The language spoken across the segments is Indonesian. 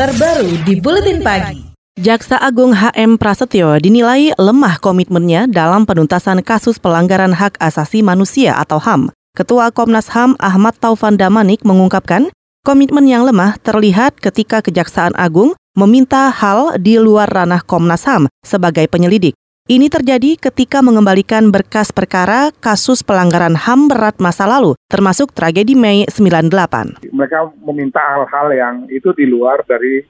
terbaru di Buletin Pagi. Jaksa Agung HM Prasetyo dinilai lemah komitmennya dalam penuntasan kasus pelanggaran hak asasi manusia atau HAM. Ketua Komnas HAM Ahmad Taufan Damanik mengungkapkan, komitmen yang lemah terlihat ketika Kejaksaan Agung meminta hal di luar ranah Komnas HAM sebagai penyelidik. Ini terjadi ketika mengembalikan berkas perkara kasus pelanggaran HAM berat masa lalu, termasuk tragedi Mei 98. Mereka meminta hal-hal yang itu di luar dari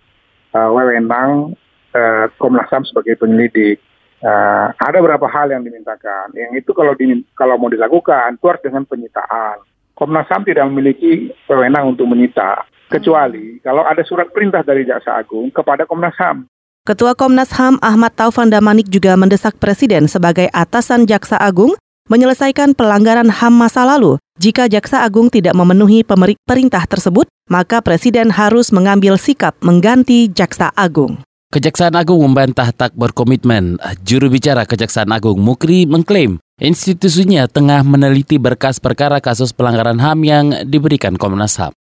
uh, wewenang uh, Komnas HAM sebagai penyelidik. Uh, ada beberapa hal yang dimintakan. Yang itu kalau di, kalau mau dilakukan, harus dengan penyitaan. Komnas HAM tidak memiliki wewenang untuk menyita, kecuali kalau ada surat perintah dari Jaksa Agung kepada Komnas HAM. Ketua Komnas HAM Ahmad Taufan Damanik juga mendesak Presiden sebagai atasan Jaksa Agung menyelesaikan pelanggaran HAM masa lalu. Jika Jaksa Agung tidak memenuhi perintah tersebut, maka Presiden harus mengambil sikap mengganti Jaksa Agung. Kejaksaan Agung membantah tak berkomitmen. Juru bicara Kejaksaan Agung Mukri mengklaim institusinya tengah meneliti berkas perkara kasus pelanggaran HAM yang diberikan Komnas HAM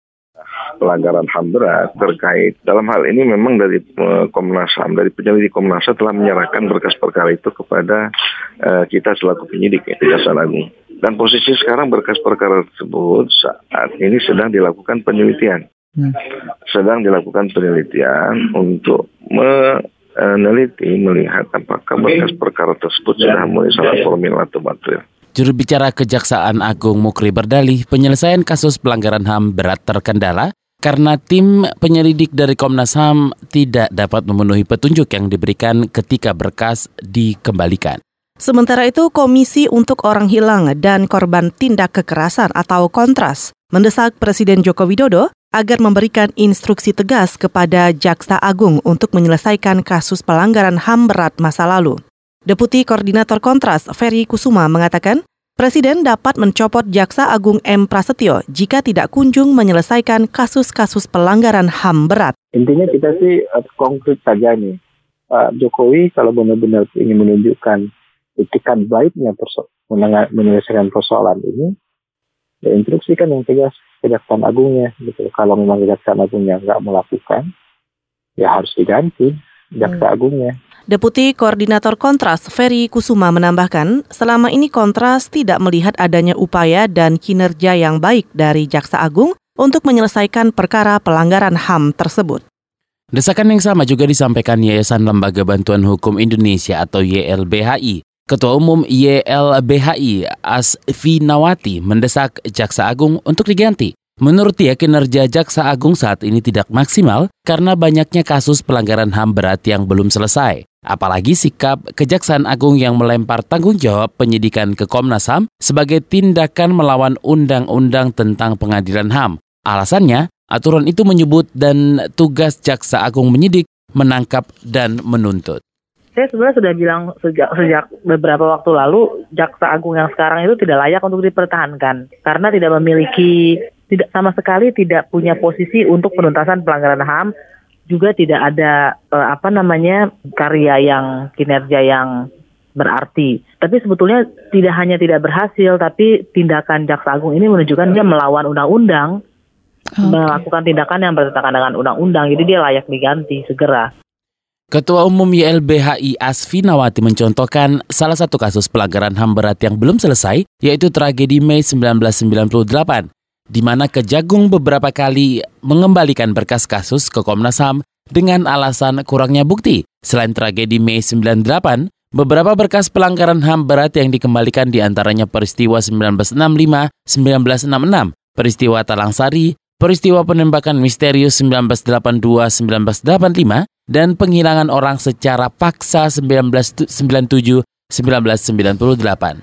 pelanggaran HAM berat terkait dalam hal ini memang dari eh, Komnas HAM dari penyelidik Komnas HAM telah menyerahkan berkas perkara itu kepada uh, kita selaku penyidik ya, Kejaksaan Agung. Dan posisi sekarang berkas perkara tersebut saat ini sedang dilakukan penelitian. Hmm. Sedang dilakukan penelitian untuk meneliti melihat apakah berkas perkara tersebut sudah mulai salah formil atau material. Juru bicara Kejaksaan Agung Mukri berdalih penyelesaian kasus pelanggaran HAM berat terkendala karena tim penyelidik dari Komnas HAM tidak dapat memenuhi petunjuk yang diberikan ketika berkas dikembalikan. Sementara itu, Komisi untuk Orang Hilang dan Korban Tindak Kekerasan atau Kontras mendesak Presiden Joko Widodo agar memberikan instruksi tegas kepada Jaksa Agung untuk menyelesaikan kasus pelanggaran HAM berat masa lalu. Deputi Koordinator Kontras Ferry Kusuma mengatakan, Presiden dapat mencopot Jaksa Agung M. Prasetyo jika tidak kunjung menyelesaikan kasus-kasus pelanggaran HAM berat. Intinya kita sih uh, konkret saja nih. Pak Jokowi kalau benar-benar ingin menunjukkan etikan baiknya perso menyelesaikan persoalan ini, ya instruksikan yang tegas Kejaksaan Agungnya. Gitu. Kalau memang Kejaksaan Agungnya nggak melakukan, ya harus diganti Jaksa hmm. Agungnya. Deputi Koordinator Kontras Ferry Kusuma menambahkan, selama ini Kontras tidak melihat adanya upaya dan kinerja yang baik dari Jaksa Agung untuk menyelesaikan perkara pelanggaran HAM tersebut. Desakan yang sama juga disampaikan Yayasan Lembaga Bantuan Hukum Indonesia atau YLBHI. Ketua Umum YLBHI Asfi Nawati mendesak Jaksa Agung untuk diganti. Menurut dia, kinerja Jaksa Agung saat ini tidak maksimal karena banyaknya kasus pelanggaran HAM berat yang belum selesai. Apalagi sikap Kejaksaan Agung yang melempar tanggung jawab penyidikan ke Komnas HAM sebagai tindakan melawan undang-undang tentang pengadilan HAM. Alasannya, aturan itu menyebut dan tugas Jaksa Agung menyidik, menangkap, dan menuntut. Saya sebenarnya sudah bilang sejak sejak beberapa waktu lalu Jaksa Agung yang sekarang itu tidak layak untuk dipertahankan karena tidak memiliki tidak sama sekali tidak punya posisi untuk penuntasan pelanggaran HAM juga tidak ada uh, apa namanya karya yang kinerja yang berarti. Tapi sebetulnya tidak hanya tidak berhasil, tapi tindakan Jaksa Agung ini menunjukkan dia melawan undang-undang, okay. melakukan tindakan yang bertentangan dengan undang-undang. Jadi dia layak diganti segera. Ketua Umum YLBHI Asfi Nawati mencontohkan salah satu kasus pelanggaran HAM berat yang belum selesai, yaitu tragedi Mei 1998 di mana Kejagung beberapa kali mengembalikan berkas kasus ke Komnas HAM dengan alasan kurangnya bukti. Selain tragedi Mei 98, beberapa berkas pelanggaran HAM berat yang dikembalikan di antaranya peristiwa 1965-1966, peristiwa Talangsari, peristiwa penembakan misterius 1982-1985, dan penghilangan orang secara paksa 1997-1998.